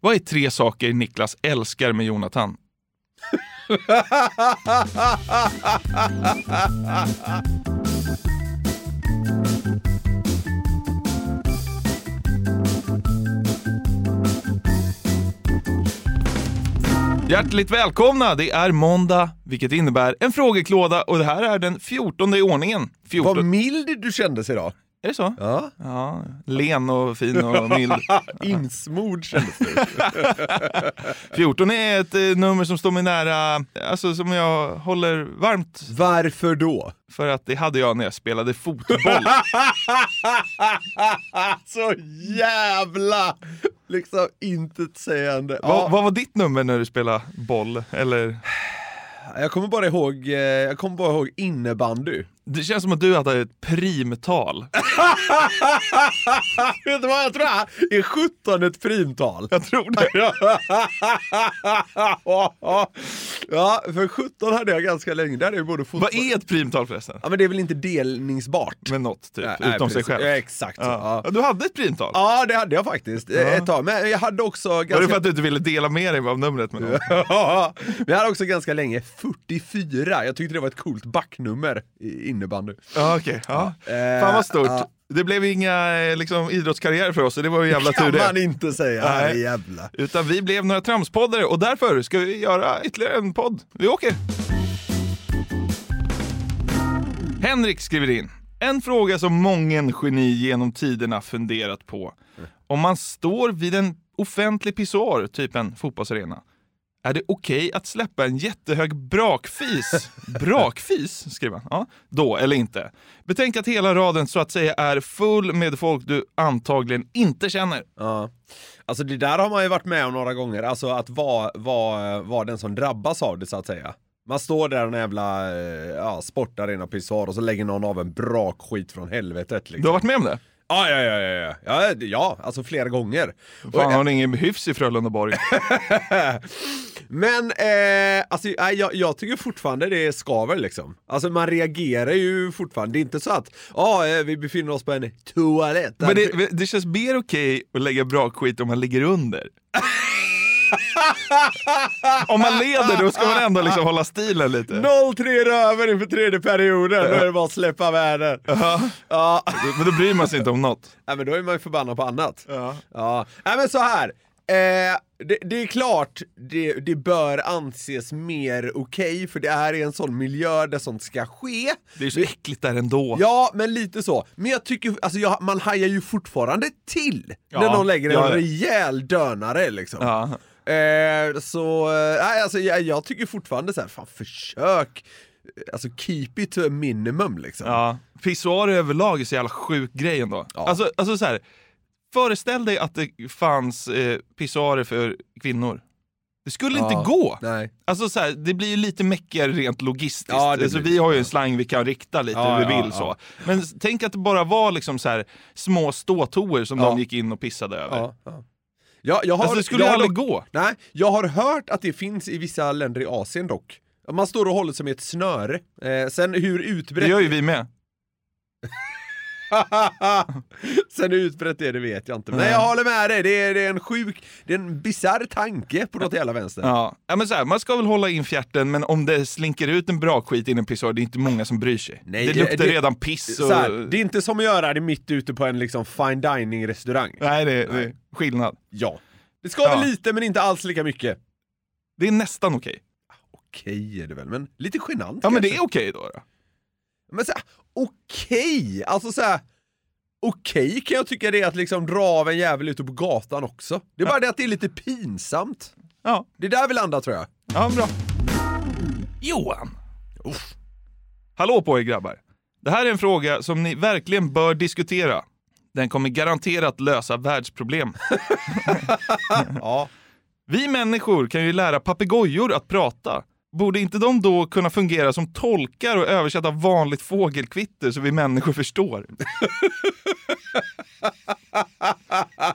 Vad är tre saker Niklas älskar med Jonathan? Hjärtligt välkomna! Det är måndag, vilket innebär en frågeklåda och det här är den 14 i ordningen. 14... Vad mild du kändes idag. Är det så? Ja. Ja, len och fin och mild. Insmord kändes du. 14 är ett eh, nummer som står mig nära, alltså som jag håller varmt Varför då? för att det hade jag när jag spelade fotboll. Så jävla liksom intetsägande. Ja, vad var ditt nummer när du spelade boll? Eller? jag kommer bara ihåg, eh, jag kommer bara ihåg innebandy. Det känns som att du hade ett primtal. Vet du vad jag tror det är? Är 17 ett primtal? Jag tror det. ja, för 17 hade jag ganska länge. Där är både fotboll... Vad är ett primtal förresten? Ja men det är väl inte delningsbart? Med något typ, Nej, nej, utom sig precis. själv. Ja, exakt så. Ja. Ja. Du hade ett primtal? Ja, det hade jag faktiskt eh, ett tag. Men jag hade också Var det ganska... för att du inte ville dela med dig av numret med någon? Ja, Men jag hade också ganska länge 44. Jag tyckte det var ett coolt backnummer i innebandy. Ja, okej. Ja. Eh, Fan vad stort. Det blev inga eh, liksom, idrottskarriär för oss, så det var ju jävla tur kan det. man inte säga. Nej. Jävla. Utan vi blev några tramspoddare och därför ska vi göra ytterligare en podd. Vi åker! Henrik skriver in. En fråga som mången geni genom tiderna funderat på. Om man står vid en offentlig pissoar, typ en fotbollsarena, är det okej att släppa en jättehög brakfis? Brakfis, skriver han. Ja, då eller inte. Betänk att hela raden så att säga är full med folk du antagligen inte känner. Ja. Alltså det där har man ju varit med om några gånger, alltså att vara var, var den som drabbas av det så att säga. Man står där i en jävla eh, ja, sportarena pissoar och så lägger någon av en brakskit från helvetet liksom. Du har varit med om det? Ja, ja, ja, ja, ja, ja, alltså flera gånger. Fan, har ni ingen hyfs i Frölundaborg? Men eh, alltså, jag, jag tycker fortfarande det skaver liksom. Alltså man reagerar ju fortfarande. Det är inte så att ja, eh, vi befinner oss på en toalett. Men det, det känns mer okej att lägga bra skit om man ligger under. om man leder då ska man ändå liksom hålla stilen lite. 0-3 röver inför tredje perioden, då är det bara att släppa världen. Ja, Ja, men då bryr man sig inte om något. nej, men då är man ju förbannad på annat. Ja. Ja, nej men så här. Eh, det, det är klart det, det bör anses mer okej, för det är i en sån miljö där sånt ska ske. Det är så äckligt där ändå. Ja, men lite så. Men jag tycker, alltså jag, man hajar ju fortfarande till Ja, när någon lägger en ja. rejäl dönare liksom. Ja. Eh, så, eh, alltså jag, jag tycker fortfarande så här, fan försök, eh, alltså keep it to a minimum liksom. Ja. Pissoarer överlag är så jävla sjuk grej ändå. Ja. Alltså, alltså så här, föreställ dig att det fanns eh, pissoarer för kvinnor. Det skulle Ja. inte gå. Nej. Alltså så här, det blir ju lite meckigare rent logistiskt. Ja, alltså, vi har ju en slang vi kan rikta lite Ja, hur vi vill så. Men tänk att det bara var liksom så här, små ståtoer som de gick in och pissade över. Ja, ja. Ja, jag har, Alltså det skulle jag aldrig gå. Nej, jag har hört att det finns i vissa länder i Asien dock. Man står och håller sig med ett snöre. Eh, sen hur Det utbrett... gör ju vi med. Sen hur utbrett det är, det vet jag inte. Men Nej. jag håller med dig, det är, det är en sjuk, det är en bisarr tanke på något jävla vänster. Ja. Ja, men så här, man ska väl hålla in fjärten, men om det slinker ut en bra skit i en pissoar, det är inte många som bryr sig. Nej, det det- luktar det- redan piss. Och... Här, det är inte som att göra det mitt ute på en liksom fine dining restaurang. Nej, det, det är skillnad. Ja. Det ska Ja. väl lite men inte alls lika mycket. Det är nästan okej. Okej är det väl, men lite genant Ja, men det kanske. är okej då. då. Men så här, okej, alltså så här. Okej kan jag tycka det är att liksom dra av en jävel ute på gatan också. Det är bara det att det är lite pinsamt. Ja, Det är där vi landar tror jag. ja bra. Johan. Hallå på er grabbar. Det här är en fråga som ni verkligen bör diskutera. Den kommer garanterat lösa världsproblem. Ja. Vi människor kan ju lära papegojor att prata. Borde inte de då kunna fungera som tolkar och översätta vanligt fågelkvitter så vi människor förstår?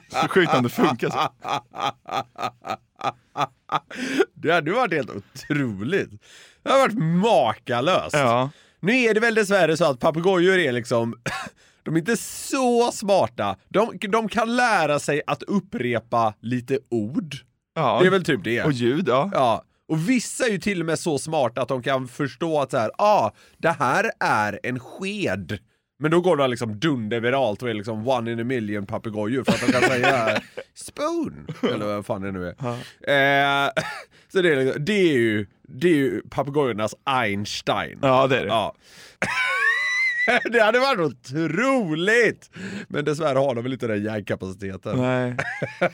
Så sjukt om det funkar så. Det hade varit helt otroligt. Det har varit makalöst. Ja. Nu är det väl dessvärre så att papegojor är liksom De är inte så smarta. De, de kan lära sig att upprepa lite ord. Ja. Det är väl typ det. Och ljud, ja. Ja, och vissa är ju till och med så smarta att de kan förstå att så här, ah, det här är en sked. Men då går det liksom dunderviralt och är liksom one in a million papegojor för att de kan säga spoon, eller vad fan det nu är. Eh, så det är, liksom, det är ju, det är ju papegojornas Einstein. Ja, det är det. Ja. det hade varit otroligt! Men dessvärre har de väl inte den hjärnkapaciteten. Nej.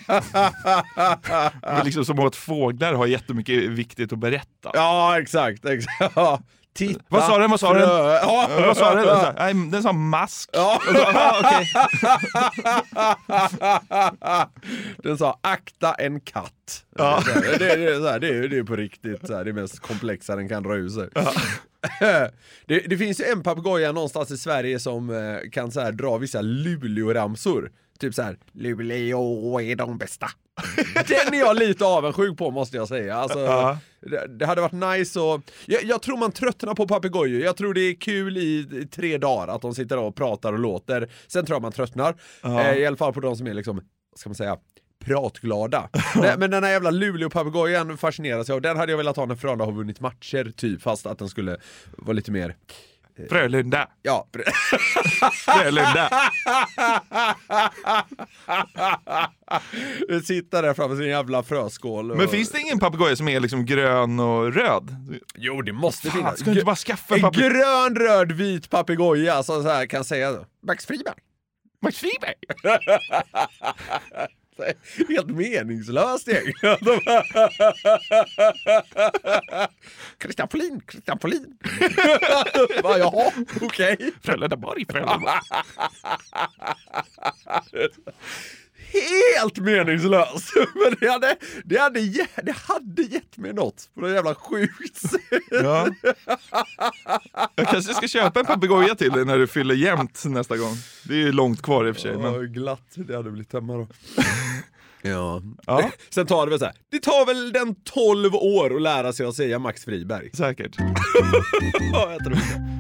det är liksom som att fåglar har jättemycket viktigt att berätta. Ja, exakt. exakt. Ja. Titta, Vad sa den? Vad sa den? Ja. Vad sa den? Den sa- Nej, Den sa mask. Ja. Ja, okej. Den sa akta en katt. Ja. Det, det, det, är det, är, det är på riktigt så här, det mest komplexa den kan dra ur sig. Det, det finns ju en papegoja någonstans i Sverige som eh, kan så här, dra vissa Luleå-ramsor. Typ så här, Luleå är de bästa. Den är jag lite avundsjuk på måste jag säga. Alltså, Ja. det, det hade varit nice och... Jag, jag tror man tröttnar på papegojor. Jag tror det är kul i, i tre dagar att de sitter och pratar och låter. Sen tror jag man tröttnar. Ja. Eh, I alla fall på de som är liksom, vad ska man säga, pratglada. men, men den här jävla Luleå-papegojan fascineras jag av. Den hade jag velat ha när Frölunda har vunnit matcher, typ. Fast att den skulle vara lite mer... Frölunda. Ja, Frölunda. sitta där framför sin jävla fröskål. Och... Men finns det ingen papegoja som är liksom grön och röd? Jo, det måste Fan, finnas. ska du inte bara skaffa en papegoja? grön, röd, vit papegoja som så här kan säga Max Friberg. Max Friberg? Här, Helt meningslöst gäng. Christian Folin, Christian Folin. Va, Jaha, okej. Frölundaborg, Frölundaborg. Helt meningslöst. Men det hade, det, hade, det hade gett mig något på något jävla sjukt sätt. Ja. Jag kanske ska köpa en papegoja till dig när du fyller jämnt nästa gång. Det är ju långt kvar i och för sig. Ja, Men... glatt det hade blivit hemma då. ja. Ja, Sen tar det väl så här. det tar väl den 12 år att lära sig att säga Max Friberg. säkert. Ja, jag tror det.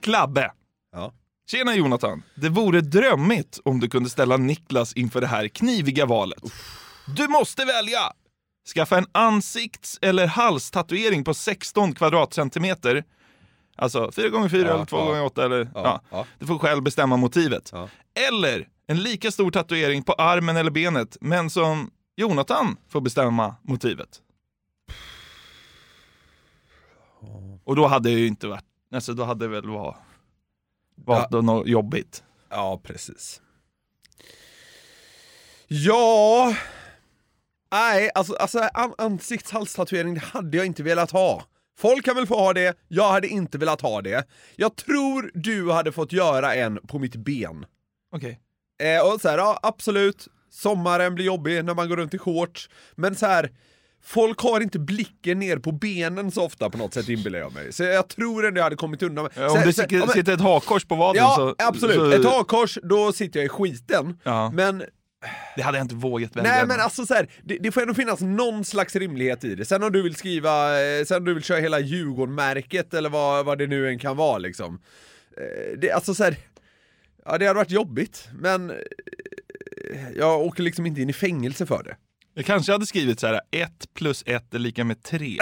Klabbe. Ja. Tjena Jonathan! Det vore drömmigt om du kunde ställa Niklas inför det här kniviga valet. Du måste välja! Skaffa en ansikts eller halstatuering på 16 kvadratcentimeter. Alltså 4x4 Ja, eller 2x8 eller... Ja, Ja, ja. Du får själv bestämma motivet. Ja. Eller en lika stor tatuering på armen eller benet, men som Jonathan får bestämma motivet. Och då hade det ju inte varit... Alltså då hade det väl varit... Valt något jobbigt. Ja, precis. Ja... Nej, alltså, alltså an ansiktshalstatuering det hade jag inte velat ha. Folk kan väl få ha det, jag hade inte velat ha det. Jag tror du hade fått göra en på mitt ben. Okej. Eh, och så här, ja absolut, sommaren blir jobbig när man går runt i shorts, men så här. Folk har inte blicken ner på benen så ofta på något sätt inbillar jag mig. Så jag tror ändå jag hade kommit undan. Ja, Om det sitter, ja, men- sitter ett hakkors på vaden Ja, så... absolut. Så, Ett hakkors, då sitter jag i skiten. Ja. Men Det hade jag inte vågat välja. Nej men alltså så här, det, det får ändå finnas någon slags rimlighet i det. Sen om du vill skriva, eh, sen om du vill köra hela Djurgården-märket eller vad, vad det nu än kan vara liksom. Eh, Det, alltså så här, ja det hade varit jobbigt, men eh, jag åker liksom inte in i fängelse för det. Jag kanske hade skrivit så här: 1 plus 1 är lika med 3.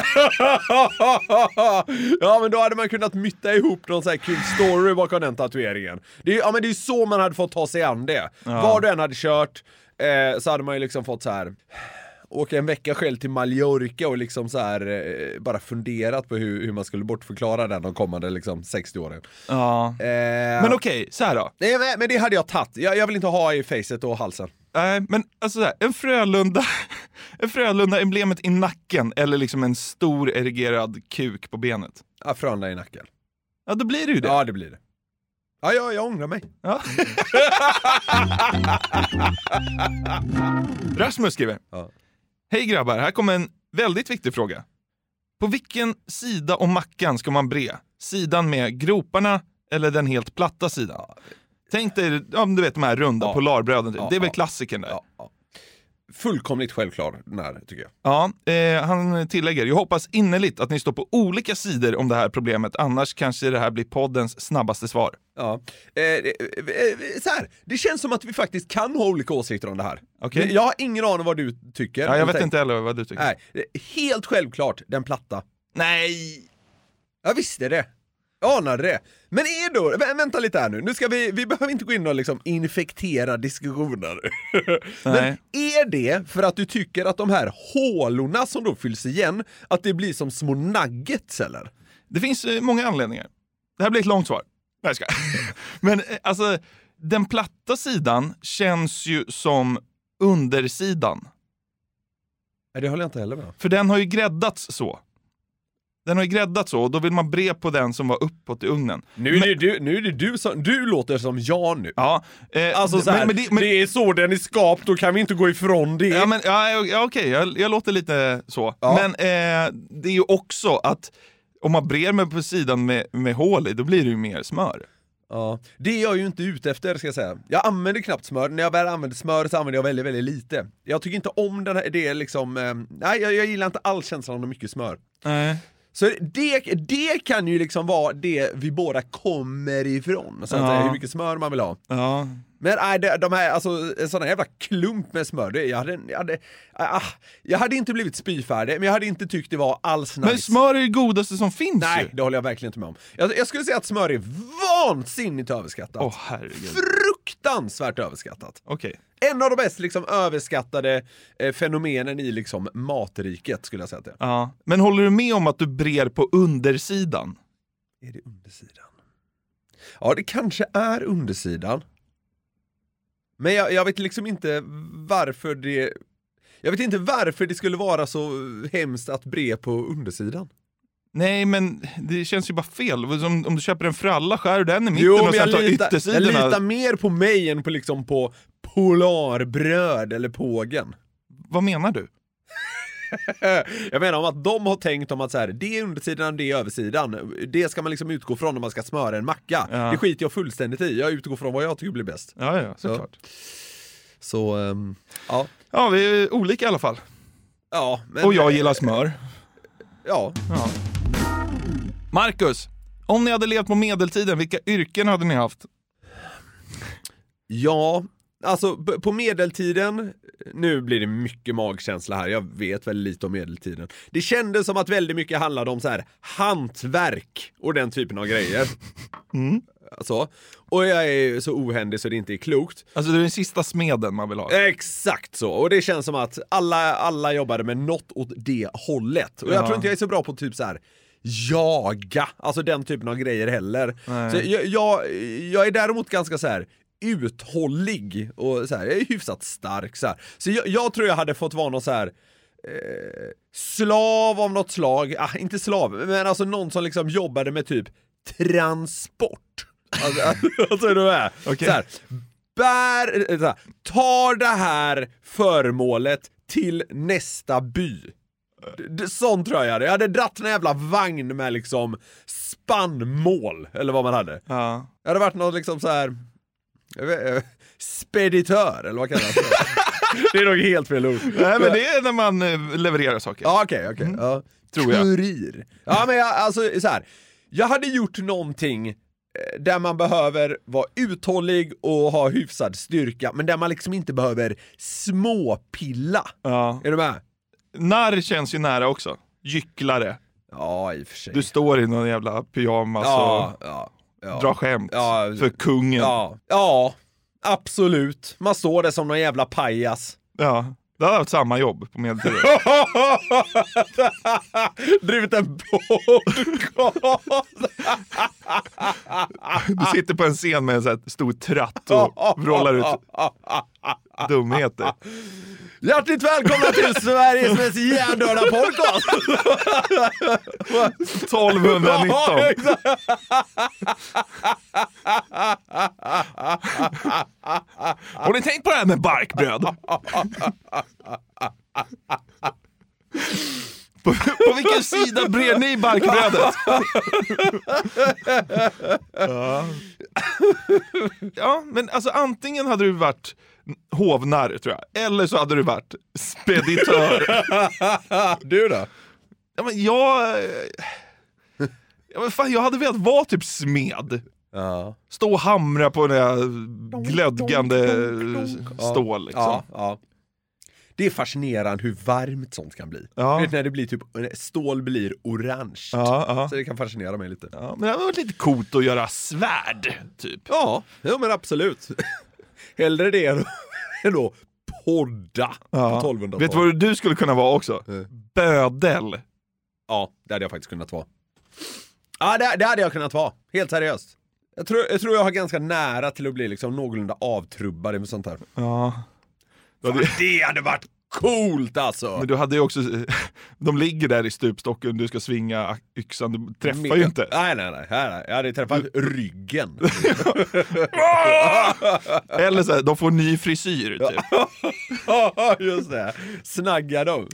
ja men då hade man kunnat mytta ihop någon sån här kul story bakom den tatueringen. Det är, ja men det är så man hade fått ta sig an det. Var du än hade kört eh, så hade man ju liksom fått så här åka en vecka själv till Mallorca och liksom så här eh, bara funderat på hur, hur man skulle bortförklara den de kommande liksom 60 åren. Ja. Eh, Men okej, så här då. nej, men, men det hade jag tagit. Jag, jag vill inte ha i facet och halsen. Nej, men alltså så här, en Frölunda, en Frölunda-emblemet i nacken eller liksom en stor erigerad kuk på benet. Ja, Frölunda i nacken. Ja, då blir det ju det. Ja, det blir det. Ja, jag, jag ångrar mig. Ja. Rasmus skriver. Ja. Hej grabbar, här kommer en väldigt viktig fråga. På vilken sida om mackan ska man bre? Sidan med groparna eller den helt platta sidan? Tänk dig, ja, du vet de här runda Ja. polarbröden, typ. Ja, det är väl ja. klassikern där? Ja, ja. Fullkomligt självklar den här tycker jag. Ja, eh, han tillägger, jag hoppas innerligt att ni står på olika sidor om det här problemet, annars kanske det här blir poddens snabbaste svar. Ja. Eh, eh, eh, så här, det känns som att vi faktiskt kan ha olika åsikter om det här. Okej. Jag har ingen aning vad du tycker. Ja, jag vet tänk- inte heller vad du tycker. Nej, helt självklart den platta. Nej! Jag visste det. Anade det. Men är då, vä vänta lite här nu, nu ska vi, vi behöver inte gå in och liksom infektera diskussioner. Men är det för att du tycker att de här hålorna som då fylls igen, att det blir som små nuggets eller? Det finns eh, många anledningar. Det här blir ett långt svar. Nej, jag skojar. Men eh, alltså, den platta sidan känns ju som undersidan. Nej, det håller jag inte heller med. För den har ju gräddats så. Den har ju gräddats så och då vill man bre på den som var uppåt i ugnen. Nu är, det du, nu är det du som, du låter som jag nu. Ja, eh, Alltså så här, men, men, det, men, är så den är skapt, då kan vi inte gå ifrån det. Ja, men, ja, ja, okej, jag, jag låter lite så. Ja. Men eh, det är ju också att om man brer mig på sidan med, med hål i, då blir det ju mer smör. Ja, det är jag ju inte ute efter ska jag säga. Jag använder knappt smör, när jag väl använder smör så använder jag väldigt, väldigt lite. Jag tycker inte om den här, det är liksom, eh, nej jag, jag gillar inte alls känslan av mycket smör. Nej. Så det, det kan ju liksom vara det vi båda kommer ifrån, så att Ja. säga, hur mycket smör man vill ha. Ja. Men nej, de här, alltså en sån här jävla klump med smör, det, jag, hade, jag, hade, ah, jag hade inte blivit spyfärdig, men jag hade inte tyckt det var alls nice. Men smör är det godaste som finns Nej, ju. det håller jag verkligen inte med om. Jag, jag skulle säga att smör är vansinnigt överskattat. Åh herregud. Fruktansvärt överskattat. Okej. En av de mest liksom, överskattade eh, fenomenen i liksom, matriket skulle jag säga att det är. Ja. Men håller du med om att du brer på undersidan? Är det undersidan? Ja, det kanske är undersidan. Men jag, jag vet liksom inte varför det... Jag vet inte varför det skulle vara så hemskt att bre på undersidan. Nej, men det känns ju bara fel. Om, om du köper en fralla, skär du den i mitten Jo, och sen tar litar, jag yttersidorna. litar mer på mig än på liksom på Polarbröd eller Pågen. Vad menar du? Jag menar om att de har tänkt om att så här, det är undersidan, det är översidan. Det ska man liksom utgå från när man ska smöra en macka. Ja. Det skiter jag fullständigt i. Jag utgår från vad jag tycker blir bäst. Ja, ja, såklart. Så, ehm, ja. Ja, vi är olika i alla fall. Ja, men, Och jag gillar smör. Ja. Ja. Marcus, om ni hade levt på medeltiden, vilka yrken hade ni haft? Ja, alltså på medeltiden, nu blir det mycket magkänsla här, jag vet väldigt lite om medeltiden. Det kändes som att väldigt mycket handlade om så här hantverk och den typen av grejer. Mm. Alltså, och jag är så ohändig så det inte är klokt. Alltså du är den sista smeden man vill ha. Exakt så, och det känns som att alla, alla jobbade med något åt det hållet. Och jag Ja. tror inte jag är så bra på typ så här jaga, alltså den typen av grejer heller. Nej. Så jag, jag, jag är däremot ganska så här uthållig och så här, jag är hyfsat stark så här. Så jag, jag tror jag hade fått vara någon så här eh, slav av något slag, ah, inte slav, men alltså någon som liksom jobbade med typ transport. Alltså, alltså är du med? Okej. Så här, bär, eh, så här, tar det här föremålet till nästa by. Sånt tror jag jag hade. Jag hade dratt en jävla vagn med liksom spannmål, eller vad man hade. Ja. Jag hade varit någon liksom så här vet, eh, speditör, eller vad kallas det? det är nog helt fel ord. Nej, men det är när man eh, levererar saker. Ja, okej, okej. Ja. Mm. tror jag. Kurir. Ja, men jag, alltså så här. Jag hade gjort någonting eh, där man behöver vara uthållig och ha hyfsad styrka, men där man liksom inte behöver småpilla. Ja. Är du med? Narr känns ju nära också. Gycklare. Ja, i och för sig. Du står i någon jävla pyjamas ja, och ja, ja. drar skämt för kungen. Ja, absolut. Man står där som någon jävla pajas. Ja. Du hade haft samma jobb på medeltiden. Drivit en podcast! Du sitter på en scen med en sån här stor tratt och vrålar ut dumheter. Hjärtligt välkomna till Sveriges mest hjärndöda podcast! 1219. Ja, exakt. Har ni tänkt på det här med barkbröd? På, på vilken sida brer ni barkbrödet? ja. ja, men alltså antingen hade du varit hovnarr tror jag. Eller så hade du varit speditör. du då? ja, men jag... eh, Ja, men fan, jag hade velat vara typ smed. Ja. Stå och hamra på det här glödgande stål. Liksom. Ja, ja. Det är fascinerande hur varmt sånt kan bli. Ja. Vet när det blir typ, stål blir orange. Ja, ja. Så det kan fascinera mig lite. Ja, men det hade varit lite coolt att göra svärd, typ. Ja, ja men absolut. Hellre det än än att podda Ja. på 1200-talet. Vet du vad du skulle kunna vara också? Eh. Bödel. Ja, det hade jag faktiskt kunnat vara. Ja, det, det hade jag kunnat vara. Helt seriöst. Jag tror, jag tror jag har ganska nära till att bli liksom någorlunda avtrubbad med sånt här. Ja. Fan, hade, det hade varit coolt alltså! men du hade ju också, de ligger där i stupstocken, du ska svinga yxan, du träffar ju inte. Nej, nej, nej. nej. Jag hade träffat ryggen. Eller så här, de får ny frisyr typ. Just det. Snagga dem.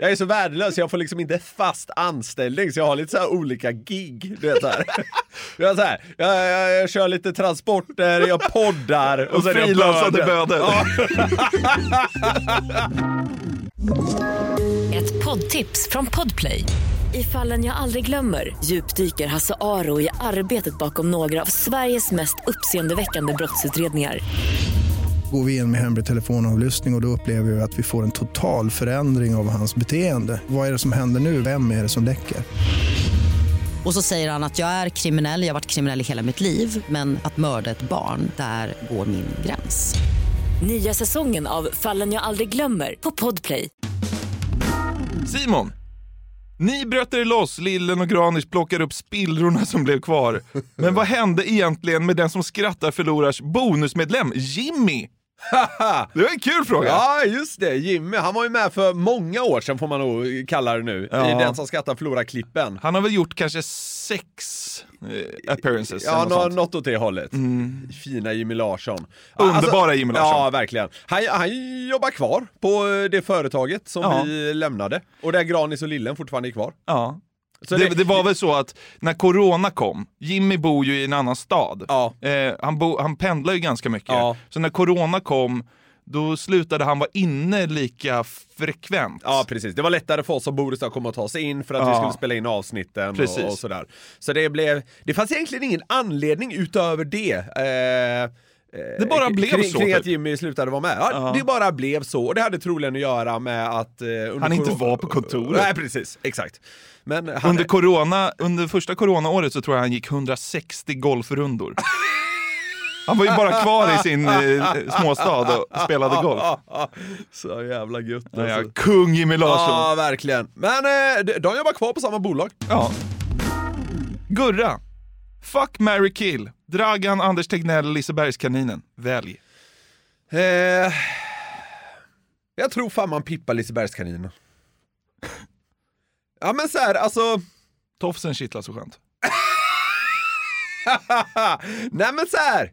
Jag är så värdelös, jag får liksom inte fast anställning så jag har lite så här olika gig. Du vet, så här. Jag, så här, jag, jag, jag kör lite transporter, jag poddar och Och jag frilansade bödel. Ja. Ett poddtips från Podplay. I fallen jag aldrig glömmer djupdyker Hasse Aro i arbetet bakom några av Sveriges mest uppseendeväckande brottsutredningar. Går vi in med hemlig telefonavlyssning och, och då upplever vi att vi får en total förändring av hans beteende. Vad är det som händer nu? Vem är det som läcker? Och så säger han att jag är kriminell, jag har varit kriminell i hela mitt liv men att mörda ett barn, där går min gräns. Nya säsongen av Fallen jag aldrig glömmer på Podplay. Simon! Ni bröt er loss, Lillen och Granich plockar upp spillrorna som blev kvar. Men vad hände egentligen med den som skrattar förlorars bonusmedlem, Jimmy? Det var en kul fråga. Ja, just det. Jimmy, han var ju med för många år sedan får man nog kalla det nu. Ja. I Den som skrattar förlorar klippen. Han har väl gjort kanske sex eh, appearances. Ja, något sånt. något åt det hållet. Fina Jimmy Larsson. Underbara Jimmy Larsson. Ja, verkligen. Han, han jobbar kvar på eh, det företaget som Ja. vi lämnade. Och där Granis och Lillen fortfarande är kvar. Ja. Så det, det var väl så att när corona kom, Jimmy bor ju i en annan stad. Ja. Eh, han, bo, han pendlar ju ganska mycket. Ja. Så när corona kom, då slutade han vara inne lika frekvent. Ja, precis. Det var lättare för oss som bor i stan att komma och ta sig in för att vi Ja. skulle spela in avsnitten och, och sådär. Så det blev, det fanns egentligen ingen anledning utöver det. Eh, Det bara blev kring, så, Kring att Jimmy slutade vara med. Ja, Ja. Det bara blev så. Och det hade troligen att göra med att... Eh, Han inte var på kontoret. Nej, precis. Exakt. Men han, Under, corona, under första coronaåret så tror jag han gick 160 golfrundor. Han var ju bara kvar i sin eh, småstad och spelade golf. Så jävla gött Ja, ja, alltså. kung Jimmy Larsson. Ja, verkligen. Men eh, de jobbar kvar på samma bolag. Ja. Gurra. Fuck, marry, kill. Dragan, Anders Tegnell, Lisebergskaninen. Välj. Eh, jag tror fan man pippar Lisebergskaninen. Ja men så här, alltså... Tofsen kittlar så skönt. Nej men så här.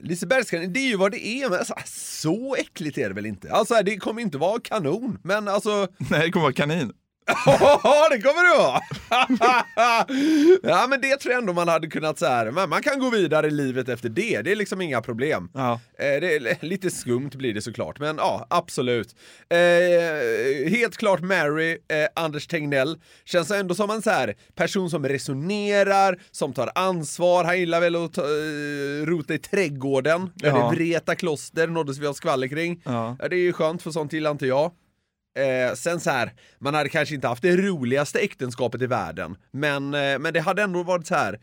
Lisebergskaninen, det är ju vad det är, men alltså, så äckligt är det väl inte? Alltså det kommer inte vara kanon, men alltså... Nej, det kommer vara kanin. Ja, det kommer det vara! ja, men det tror jag ändå man hade kunnat så här. man kan gå vidare i livet efter det, det är liksom inga problem. Ja. Eh, det är lite skumt blir det såklart, men ja, absolut. Eh, helt klart Mary, eh, Anders Tegnell, känns ändå som en så här person som resonerar, som tar ansvar, han gillar väl att ta, eh, rota i trädgården, Ja. det Vreta kloster nåddes vi av skvaller kring. Ja, det är ju skönt för sånt gillar inte jag. Eh, sen så här, man hade kanske inte haft det roligaste äktenskapet i världen, men, eh, men det hade ändå varit så här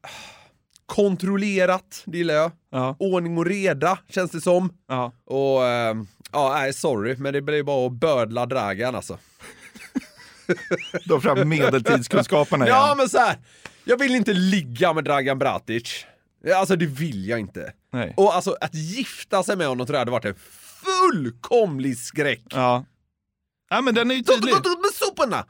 kontrollerat, det gillar jag. Ja. Ordning och reda, känns det som. Ja. Och eh, ja, nej sorry, men det blir bara att bödla Dragan alltså. Då fram medeltidskunskaperna igen. Ja men så här, jag vill inte ligga med Dragan Bratic. Alltså det vill jag inte. Nej. Och alltså att gifta sig med honom tror jag hade varit en fullkomlig skräck. Ja. Ja, men den är ju tydlig. Med soporna!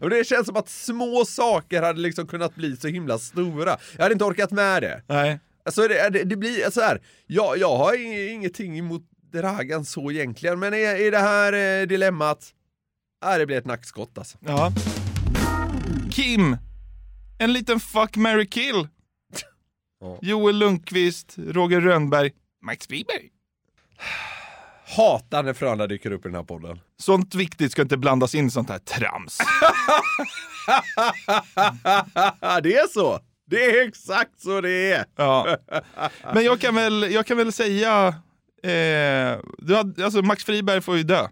det känns som att små saker hade liksom kunnat bli så himla stora. Jag hade inte orkat med det. Nej. Alltså det, det, det blir så här. Jag, jag har ing- ingenting emot Dragan så egentligen, men i, i det här eh, dilemmat, äh, det blir ett nackskott alltså. Ja. Kim. En liten fuck, marry, kill. Ja. Joel Lundqvist, Roger Rönnberg, Max Friberg. Hatar när Frölunda dyker upp i den här podden. Sånt viktigt ska inte blandas in i sånt här trams. det är så! Det är exakt så det är! Ja. Men jag kan väl, jag kan väl säga, eh, du hade, alltså Max Friberg får ju dö.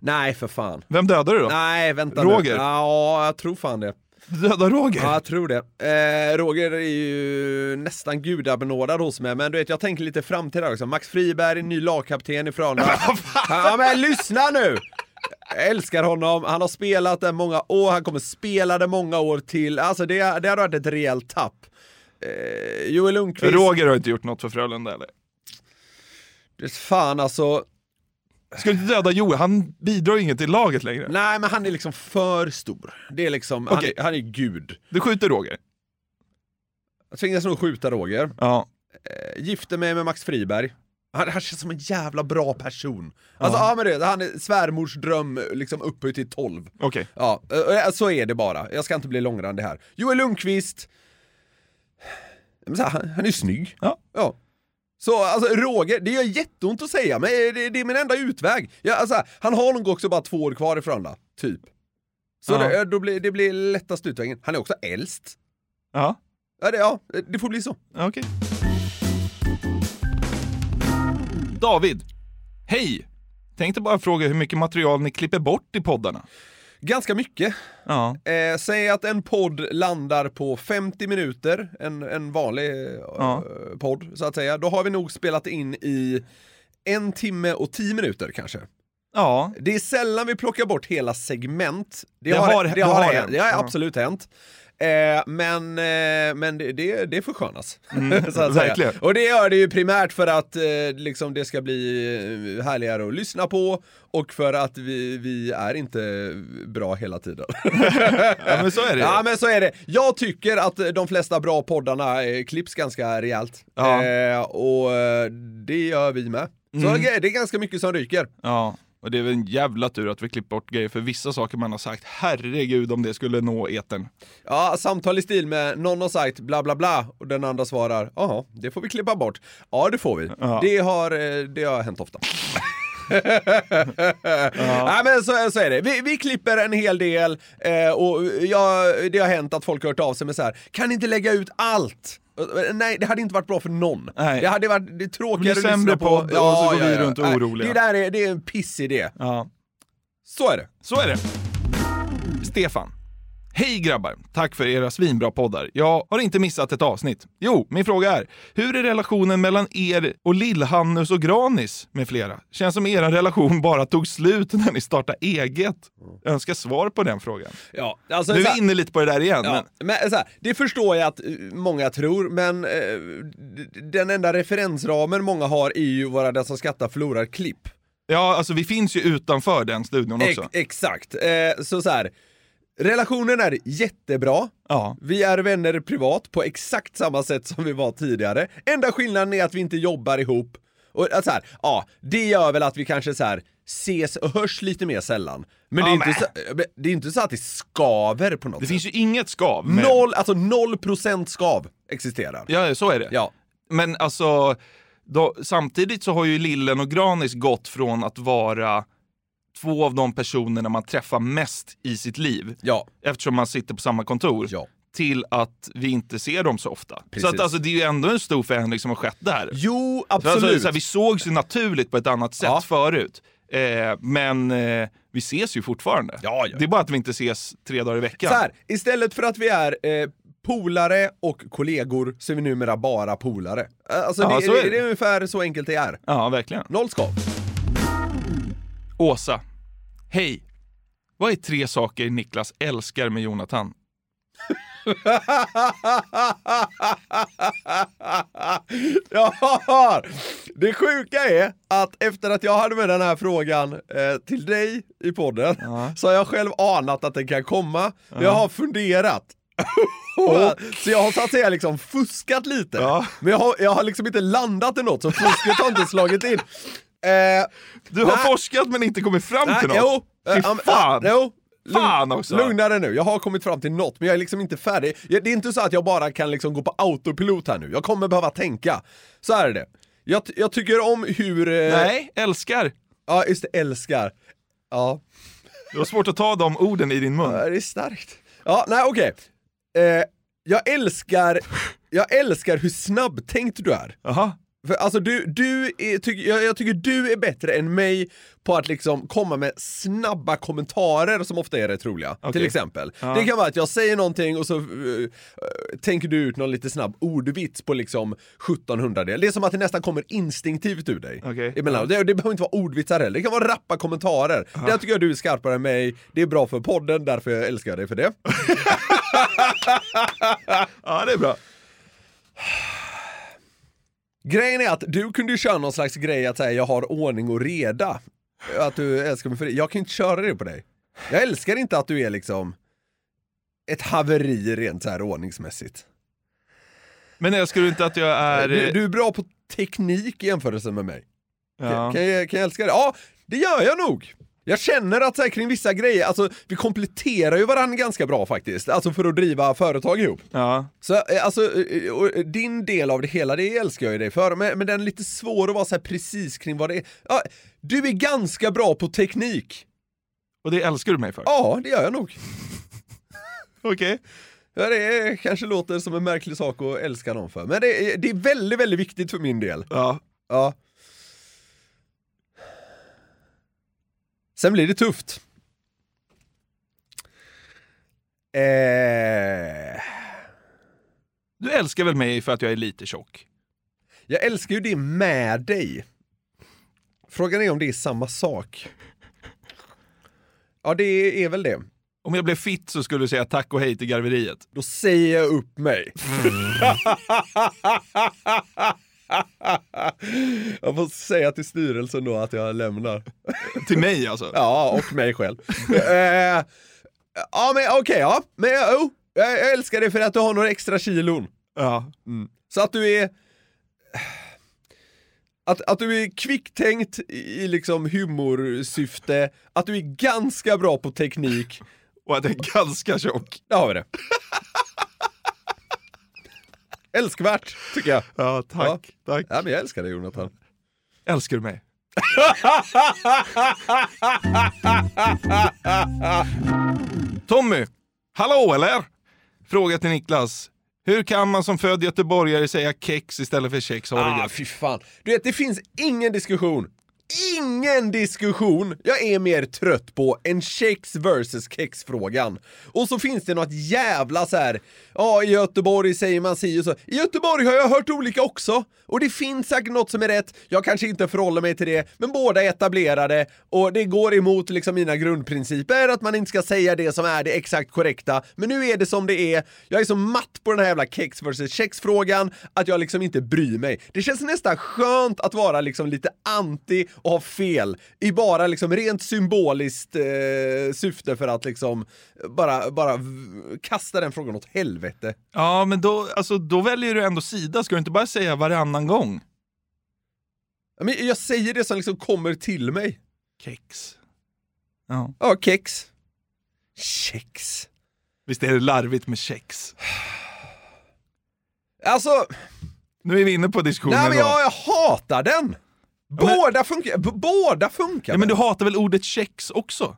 Nej, för fan. Vem dödar du då? Nej, vänta Roger? nu. Ja, jag tror fan det. Du dödar Roger? Ja, jag tror det. Eh, Roger är ju nästan gudabenådad hos mig, men du vet, jag tänker lite framtida också. Max Friberg, ny lagkapten i Frölunda. ja, men lyssna nu! Jag älskar honom, han har spelat där många år, han kommer spela det många år till. Alltså det, det har varit ett rejält tapp. Eh, Joel Lundqvist, Roger har inte gjort något för Frölunda eller? det- fan alltså. Ska du inte döda Joel? Han bidrar ju inget till laget längre. Nej, men han är liksom för stor. Det är liksom, Okej. han, är, han är gud. Du skjuter Roger? Jag tvingas nog skjuta Roger. Ja. Eh, gifter mig med Max Friberg. Han, han känns som en jävla bra person. Alltså, Ja. ja, men det, han är svärmors dröm liksom upphöjt till 12. Okej. Ja, eh, så är det bara. Jag ska inte bli långrandig här. Joel Lundqvist. Men så här, Han, han är ju snygg. Ja. ja. Så alltså Roger, det gör jätteont att säga, men det, det är min enda utväg. Ja, alltså, han har nog också bara två år kvar i Frölunda, typ. Så Ja. det, då blir, det blir lättast utvägen. Han är också äldst. Ja. Ja det, ja, det får bli så. Okej. David. Hej! Tänkte bara fråga hur mycket material ni klipper bort i poddarna. Ganska mycket. Ja. Eh, säg att en podd landar på 50 minuter, en, en vanlig eh, Ja. podd så att säga. Då har vi nog spelat in i en timme och 10 minuter kanske. Ja. Det är sällan vi plockar bort hela segment. Det har- det det har, har hänt. hänt. Det har Ja. absolut hänt. Eh, men eh, men det, det, det förskönas. så att verkligen. säga. Och det gör det ju primärt för att eh, liksom det ska bli härligare att lyssna på och för att vi, vi är inte bra hela tiden. ja, men så är det. Ja men så är det. Jag tycker att de flesta bra poddarna klipps ganska rejält. Ja. Och det gör vi med. Så Mm. det är ganska mycket som ryker. Ja. Och det är väl en jävla tur att vi klipper bort grejer, för vissa saker man har sagt, herregud om det skulle nå etern. Ja, samtal i stil med någon har sagt bla bla bla och den andra svarar jaha, det får vi klippa bort. Ja, det får vi. Ja. Det, har, eh, det har hänt ofta. Nej men så, så är det. Vi, vi klipper en hel del eh, och ja, det har hänt att folk har hört av sig med så här. kan inte lägga ut allt? Nej, det hade inte varit bra för någon. Nej. Det hade varit det tråkigare att lyssna på. podd och så går vi runt och är oroliga. Det där är, det är en pissidé. Ja. Så är det. Så är det. Stefan. Hej grabbar! Tack för era svinbra poddar. Jag har inte missat ett avsnitt. Jo, min fråga är, hur är relationen mellan er och Lill-Hannus och Granis med flera? Känns som er relation bara tog slut när ni startade eget. Jag önskar svar på den frågan. Ja, alltså, Nu är vi inne lite på det där igen. Ja, Men, men här, det förstår jag att eh, många tror, men eh, den enda referensramen många har är ju våra Den som skrattar förlorar klipp. ja, alltså vi finns ju utanför den studion Ex- också. exakt. Eh, så så här. Relationen är jättebra. Ja. Vi är vänner privat på exakt samma sätt som vi var tidigare. Enda skillnaden är att vi inte jobbar ihop. Och att så här, ja, det gör väl att vi kanske så här ses och hörs lite mer sällan. Men det är, inte så, men det är inte så att det skaver på något Det sätt. finns ju inget skav. med- Noll, alltså noll procent skav existerar. Ja, så är det. Ja. Men alltså, då, samtidigt så har ju Lillen och Granis gått från att vara två av de personerna man träffar mest i sitt liv, Ja. eftersom man sitter på samma kontor, Ja. till att vi inte ser dem så ofta. Precis. Så att, alltså, det är ju ändå en stor förändring som har skett där. Jo, Så absolut. Alltså, så här, vi sågs ju naturligt på ett annat sätt Ja. förut. Eh, men eh, vi ses ju fortfarande. Ja, ja. Det är bara att vi inte ses tre dagar i veckan. Så här, istället för att vi är eh, polare och kollegor så är vi numera bara polare. Eh, Alltså Ja, det, så är det, det. det är ungefär så enkelt det är. Ja, verkligen. Noll skav. Åsa. Hej. Vad är tre saker Niklas älskar med Jonathan? Ja, det sjuka är att efter att jag hade med den här frågan eh, till dig i podden så har jag själv anat att den kan komma. Jag har funderat. så jag har så att säga liksom fuskat lite. Ja. Men jag har, jag har liksom inte landat i något så fusket har inte slagit in. Eh, Du har Nej. forskat men inte kommit fram Nej, till något. jo, Fy eh, fan! ja, jo, Fan också! Lugna dig nu, jag har kommit fram till något men jag är liksom inte färdig. Det är inte så att jag bara kan liksom gå på autopilot här nu, jag kommer behöva tänka. Så här är det. Jag, jag tycker om hur... eh, Nej, älskar. Ja, just det, älskar. Ja, Det var svårt att ta de orden i din mun. Ja, det är starkt. Ja, nej okej. Eh, jag älskar, jag älskar hur snabbtänkt du är. Jaha. För alltså du, du är, tycker, jag, jag tycker du är bättre än mig på att liksom komma med snabba kommentarer som ofta är rätt roliga. Okej. Till exempel. Ja. Det kan vara att jag säger någonting och så eh, tänker du ut någon lite snabb ordvits på liksom 1700 del. Det är som att det nästan kommer instinktivt ur dig. Okej. Emellanåt. Det, det behöver inte vara ordvitsar heller, det kan vara rappa kommentarer. Där tycker jag du är skarpare än mig, det är bra för podden, därför jag älskar dig för det. Ja, det är bra. Grejen är att du kunde ju köra någon slags grej att säga jag har ordning och reda. Att du älskar mig för det. Jag kan inte köra det på dig. Jag älskar inte att du är liksom ett haveri rent så här ordningsmässigt. Men älskar du inte att jag är... Du, du är bra på teknik i jämförelse med mig. ja. Kan, jag, kan jag älska det? Ja, det gör jag nog! Jag känner att så här, kring vissa grejer, alltså vi kompletterar ju varandra ganska bra faktiskt, alltså för att driva företag ihop. ja. Så eh, alltså, eh, eh, din del av det hela, det älskar jag ju dig för, men, men den är lite svår att vara så precis kring vad det är. Ja, du är ganska bra på teknik. Och det älskar du mig för? Ja, det gör jag nog. Okej. Ja, det är, kanske låter som en märklig sak att älska någon för, men det är, det är väldigt, väldigt viktigt för min del. Ja. Ja. Sen blir det tufft. Eh, Du älskar väl mig för att jag är lite tjock? jag älskar ju det med dig. Frågan är om det är samma sak. Ja, det är väl det. Om jag blev fit så skulle du säga tack och hej till garveriet. Då säger jag upp mig. jag får säga till styrelsen då att jag lämnar. Till mig alltså? Ja, och mig själv. eh, ja, men okej, ja. Men jo, jag älskar det för att du har några extra kilon. Ja. Så att du är... Att, att du är kvicktänkt i i liksom humorsyfte, att du är ganska bra på teknik. Och att jag är ganska tjock. Där har vi det. Älskvärt, tycker jag. Ja, tack. Tack. Ja, men jag älskar dig Jonathan. Älskar du mig? Tommy! Hallå eller? Fråga till Niklas. Hur kan man som född göteborgare säga kex istället för kex? Ah, fy fan. Du vet, det finns ingen diskussion. Ingen diskussion jag är mer trött på än Shakes versus kex-frågan. Och så finns det något jävla så här. ja i Göteborg säger man si och så. I Göteborg har jag hört olika också. Och det finns säkert något som är rätt, jag kanske inte förhåller mig till det, men båda är etablerade och det går emot liksom mina grundprinciper att man inte ska säga det som är det exakt korrekta. Men nu är det som det är, jag är så matt på den här jävla kex versus kex-frågan att jag liksom inte bryr mig. Det känns nästan skönt att vara liksom lite anti och ha fel i bara liksom rent symboliskt eh, syfte för att liksom bara, bara kasta den frågan åt helvete. Ja, men då, alltså, då väljer du ändå sida. Ska du inte bara säga varannan gång? Men jag säger det som liksom kommer till mig. Kex. Ja. Ja, kex. Kex. Visst är det larvigt med kex? Alltså, Nu är vi inne på diskussionen. nej men jag, jag hatar den! Båda funkar, båda funkar ja, men du hatar väl ordet kex också?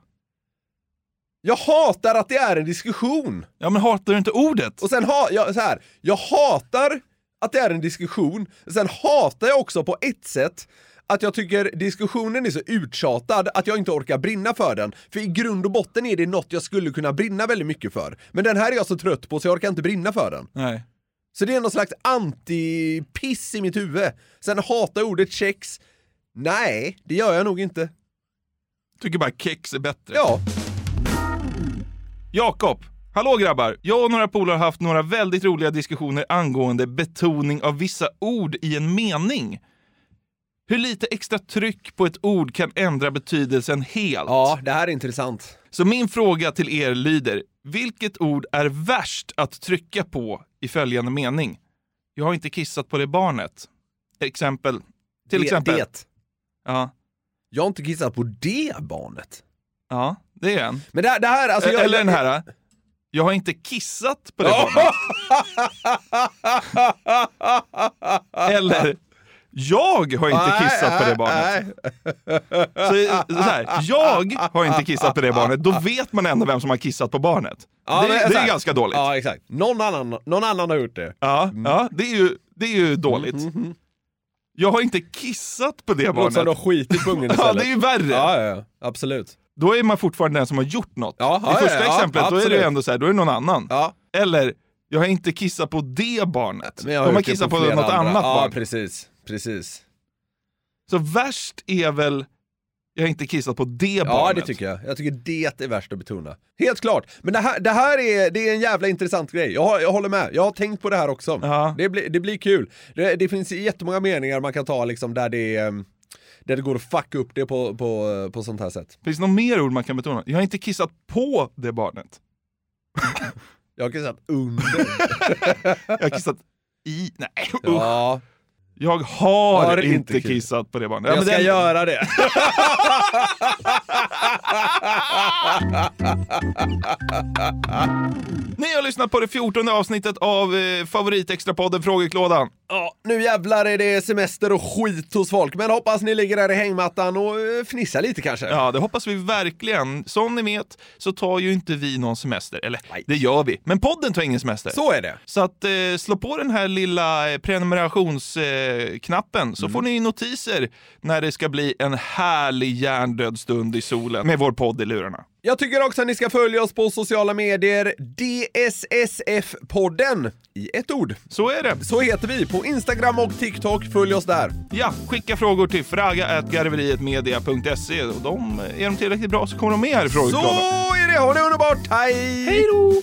Jag hatar att det är en diskussion! Ja, men hatar du inte ordet? Och sen ha, jag, så här, jag hatar att det är en diskussion, sen hatar jag också på ett sätt att jag tycker diskussionen är så uttjatad att jag inte orkar brinna för den. För i grund och botten är det något jag skulle kunna brinna väldigt mycket för. Men den här är jag så trött på så jag orkar inte brinna för den. Nej. Så det är någon slags anti-piss i mitt huvud. Sen hatar jag ordet kex. Nej, det gör jag nog inte. Tycker bara kex är bättre. Ja, Jakob! Hallå grabbar! Jag och några polare har haft några väldigt roliga diskussioner angående betoning av vissa ord i en mening. Hur lite extra tryck på ett ord kan ändra betydelsen helt. ja, det här är intressant. Så min fråga till er lyder, vilket ord är värst att trycka på i följande mening? Jag har inte kissat på det barnet. Exempel. Till det, exempel. Det. Ja. Jag har inte kissat på det barnet. Ja. Det är en. Men det, det här, alltså... jag- Eller den här. Jag har inte kissat på det barnet. Eller, jag har inte kissat på det barnet. Så, så här, jag har inte kissat på det barnet, då vet man ändå vem som har kissat på barnet. Ja, det, men det är ganska dåligt. Ja, Ja, exakt. Någon annan, någon annan har gjort det. ja, det, är ju, det är ju dåligt. Jag har inte kissat på det Låter som barnet. har skitit på ungen Ja, istället. det är ju värre. Ja, ja, ja. Absolut. Då är man fortfarande den som har gjort något. Ja, I ja, första ja, ja, exemplet, då är det ändå så här, då är det någon annan. Ja. Eller, jag har inte kissat på det barnet. Men jag De har gjort det kissat på, flera något andra. annat ja, barn. precis. Precis. Så värst är väl, jag har inte kissat på det Ja, barnet. det tycker jag. Jag tycker det är värst att betona. Helt klart. Men det här, det här är, det är en jävla intressant grej. Jag, jag håller med. Jag har tänkt på det här också. Ja. Det, blir, det blir kul. Det, det finns jättemånga meningar man kan ta liksom där det, ehm, där det går att fucka upp det på, på, på sånt här sätt. Finns det något mer ord man kan betona? Jag har inte kissat på det barnet. Jag har kissat under. Jag har kissat i... Nej, ja, Jag har, Har inte kissat. på det barnet. jag ska den- göra det. Ni har lyssnat på det 14 avsnittet av eh, favoritextrapodden Frågeklådan. Ja, nu jävlar är det semester och skit hos folk, men hoppas ni ligger där i hängmattan och eh, fnissar lite kanske. Ja, det hoppas vi verkligen. Som ni vet så tar ju inte vi någon semester. Eller, Nej. det gör vi. Men podden tar ingen semester. Så är det. Så att eh, slå på den här lilla eh, prenumerationsknappen eh, så Mm. får ni notiser när det ska bli en härlig hjärndöd stund i solen med vår podd i lurarna. Jag tycker också att ni ska följa oss på sociala medier, DSSF-podden i ett ord. Så är det. Så heter vi på Instagram och TikTok, följ oss där. Ja, skicka frågor till fraga.garverietmedia.se och de, är de tillräckligt bra så kommer de med här i Så är det, ha det underbart, hej! Hej då!